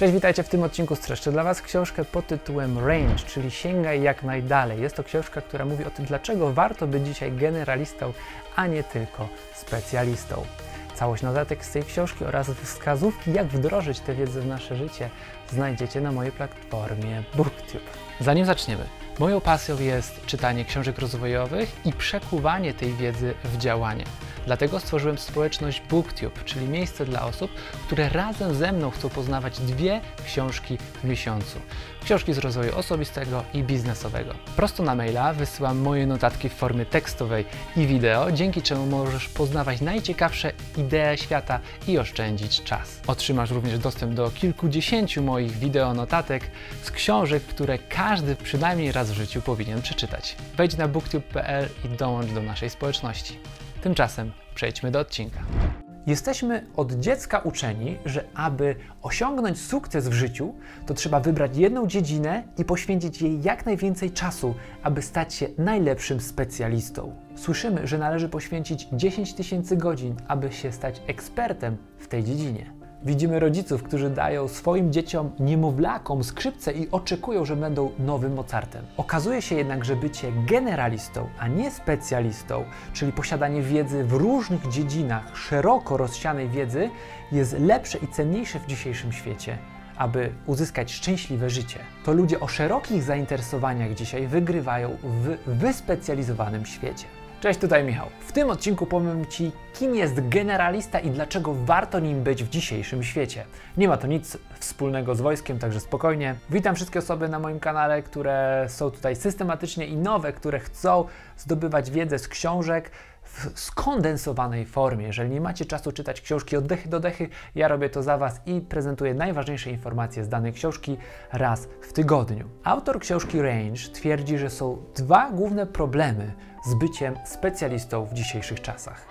Cześć, witajcie w tym odcinku. Streszczę dla Was książkę pod tytułem Range, czyli Sięgaj jak najdalej. Jest to książka, która mówi o tym, dlaczego warto być dzisiaj generalistą, a nie tylko specjalistą. Całość notatek z tej książki oraz wskazówki, jak wdrożyć tę wiedzę w nasze życie, znajdziecie na mojej platformie BookTube. Zanim zaczniemy, moją pasją jest czytanie książek rozwojowych i przekuwanie tej wiedzy w działanie. Dlatego stworzyłem społeczność BookTube, czyli miejsce dla osób, które razem ze mną chcą poznawać dwie książki w miesiącu. Książki z rozwoju osobistego i biznesowego. Prosto na maila wysyłam moje notatki w formie tekstowej i wideo, dzięki czemu możesz poznawać najciekawsze idee świata i oszczędzić czas. Otrzymasz również dostęp do kilkudziesięciu moich wideo notatek z książek, które każdy przynajmniej raz w życiu powinien przeczytać. Wejdź na booktube.pl i dołącz do naszej społeczności. Tymczasem przejdźmy do odcinka. Jesteśmy od dziecka uczeni, że aby osiągnąć sukces w życiu, to trzeba wybrać jedną dziedzinę i poświęcić jej jak najwięcej czasu, aby stać się najlepszym specjalistą. Słyszymy, że należy poświęcić 10 tysięcy godzin, aby się stać ekspertem w tej dziedzinie. Widzimy rodziców, którzy dają swoim dzieciom niemowlakom skrzypce i oczekują, że będą nowym Mozartem. Okazuje się jednak, że bycie generalistą, a nie specjalistą, czyli posiadanie wiedzy w różnych dziedzinach, szeroko rozsianej wiedzy, jest lepsze i cenniejsze w dzisiejszym świecie aby uzyskać szczęśliwe życie. To ludzie o szerokich zainteresowaniach dzisiaj wygrywają w wyspecjalizowanym świecie. Cześć, tutaj Michał. W tym odcinku powiem Ci, kim jest generalista i dlaczego warto nim być w dzisiejszym świecie. Nie ma to nic wspólnego z wojskiem, także spokojnie. Witam wszystkie osoby na moim kanale, które są tutaj systematycznie i nowe, które chcą zdobywać wiedzę z książek, w skondensowanej formie. Jeżeli nie macie czasu czytać książki od dechy do dechy, ja robię to za Was i prezentuję najważniejsze informacje z danej książki raz w tygodniu. Autor książki Range twierdzi, że są dwa główne problemy z byciem specjalistą w dzisiejszych czasach.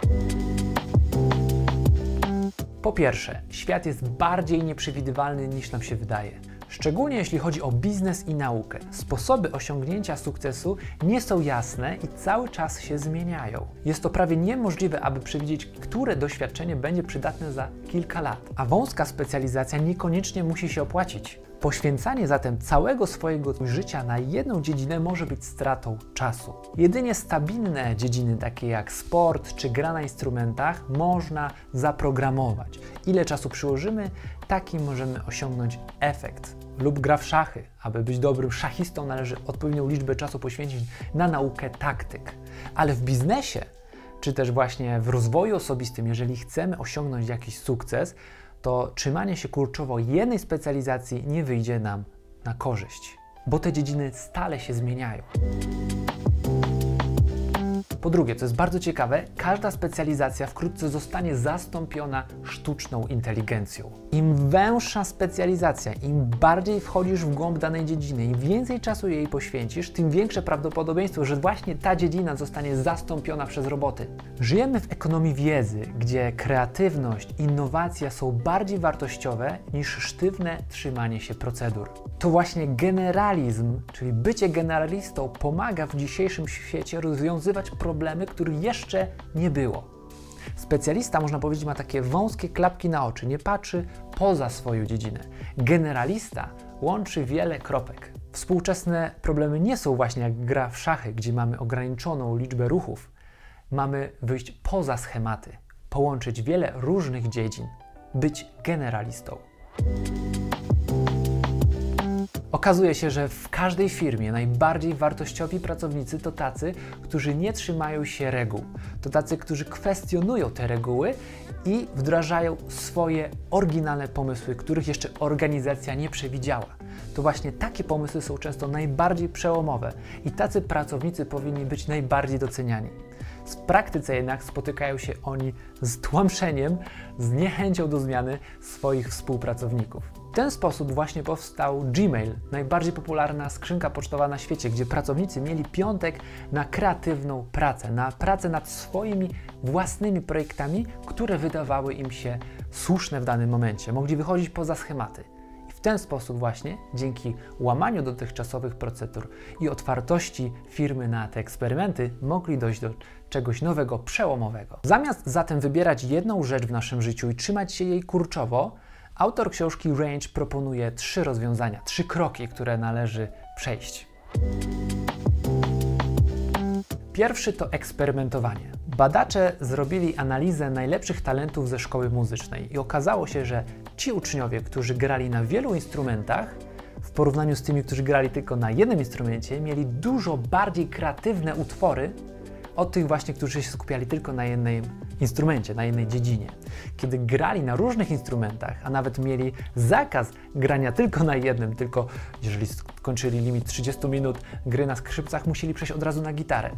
Po pierwsze, świat jest bardziej nieprzewidywalny niż nam się wydaje. Szczególnie jeśli chodzi o biznes i naukę. Sposoby osiągnięcia sukcesu nie są jasne i cały czas się zmieniają. Jest to prawie niemożliwe, aby przewidzieć, które doświadczenie będzie przydatne za kilka lat, a wąska specjalizacja niekoniecznie musi się opłacić. Poświęcanie zatem całego swojego życia na jedną dziedzinę może być stratą czasu. Jedynie stabilne dziedziny, takie jak sport czy gra na instrumentach, można zaprogramować. Ile czasu przyłożymy, taki możemy osiągnąć efekt. Lub gra w szachy. Aby być dobrym szachistą, należy odpowiednią liczbę czasu poświęcić na naukę taktyk. Ale w biznesie, czy też właśnie w rozwoju osobistym, jeżeli chcemy osiągnąć jakiś sukces, to trzymanie się kurczowo jednej specjalizacji nie wyjdzie nam na korzyść, bo te dziedziny stale się zmieniają. Po drugie, co jest bardzo ciekawe, każda specjalizacja wkrótce zostanie zastąpiona sztuczną inteligencją. Im węższa specjalizacja, im bardziej wchodzisz w głąb danej dziedziny, im więcej czasu jej poświęcisz, tym większe prawdopodobieństwo, że właśnie ta dziedzina zostanie zastąpiona przez roboty. Żyjemy w ekonomii wiedzy, gdzie kreatywność, innowacja są bardziej wartościowe niż sztywne trzymanie się procedur. To właśnie generalizm, czyli bycie generalistą, pomaga w dzisiejszym świecie rozwiązywać problemy problemy, których jeszcze nie było. Specjalista, można powiedzieć, ma takie wąskie klapki na oczy, nie patrzy poza swoją dziedzinę. Generalista łączy wiele kropek. Współczesne problemy nie są właśnie jak gra w szachy, gdzie mamy ograniczoną liczbę ruchów. Mamy wyjść poza schematy, połączyć wiele różnych dziedzin, być generalistą. Okazuje się, że w każdej firmie najbardziej wartościowi pracownicy to tacy, którzy nie trzymają się reguł. To tacy, którzy kwestionują te reguły i wdrażają swoje oryginalne pomysły, których jeszcze organizacja nie przewidziała. To właśnie takie pomysły są często najbardziej przełomowe i tacy pracownicy powinni być najbardziej doceniani. W praktyce jednak spotykają się oni z tłamszeniem, z niechęcią do zmiany swoich współpracowników. W ten sposób właśnie powstał Gmail, najbardziej popularna skrzynka pocztowa na świecie, gdzie pracownicy mieli piątek na kreatywną pracę, na pracę nad swoimi własnymi projektami, które wydawały im się słuszne w danym momencie. Mogli wychodzić poza schematy. I w ten sposób właśnie, dzięki łamaniu dotychczasowych procedur i otwartości firmy na te eksperymenty, mogli dojść do czegoś nowego, przełomowego. Zamiast zatem wybierać jedną rzecz w naszym życiu i trzymać się jej kurczowo, Autor książki Range proponuje trzy rozwiązania, trzy kroki, które należy przejść. Pierwszy to eksperymentowanie. Badacze zrobili analizę najlepszych talentów ze szkoły muzycznej i okazało się, że ci uczniowie, którzy grali na wielu instrumentach, w porównaniu z tymi, którzy grali tylko na jednym instrumencie, mieli dużo bardziej kreatywne utwory od tych właśnie, którzy się skupiali tylko na jednym instrumencie, na jednej dziedzinie. Kiedy grali na różnych instrumentach, a nawet mieli zakaz grania tylko na jednym, tylko jeżeli skończyli limit 30 minut gry na skrzypcach, musieli przejść od razu na gitarę.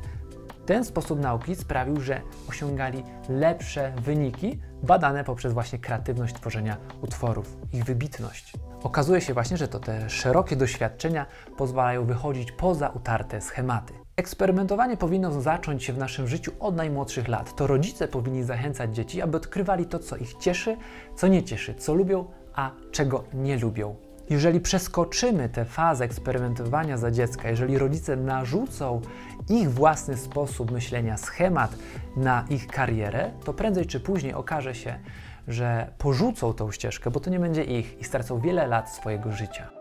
Ten sposób nauki sprawił, że osiągali lepsze wyniki badane poprzez właśnie kreatywność tworzenia utworów, ich wybitność. Okazuje się właśnie, że to te szerokie doświadczenia pozwalają wychodzić poza utarte schematy. Eksperymentowanie powinno zacząć się w naszym życiu od najmłodszych lat. To rodzice powinni zachęcać dzieci, aby odkrywali to, co ich cieszy, co nie cieszy, co lubią, a czego nie lubią. Jeżeli przeskoczymy tę fazę eksperymentowania za dziecka, jeżeli rodzice narzucą ich własny sposób myślenia, schemat na ich karierę, to prędzej czy później okaże się, że porzucą tą ścieżkę, bo to nie będzie ich i stracą wiele lat swojego życia.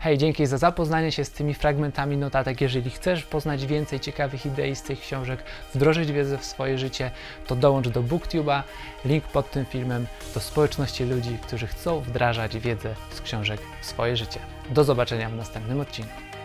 Hej, dzięki za zapoznanie się z tymi fragmentami notatek. Jeżeli chcesz poznać więcej ciekawych idei z tych książek, wdrożyć wiedzę w swoje życie, to dołącz do BookTube'a, link pod tym filmem, do społeczności ludzi, którzy chcą wdrażać wiedzę z książek w swoje życie. Do zobaczenia w następnym odcinku.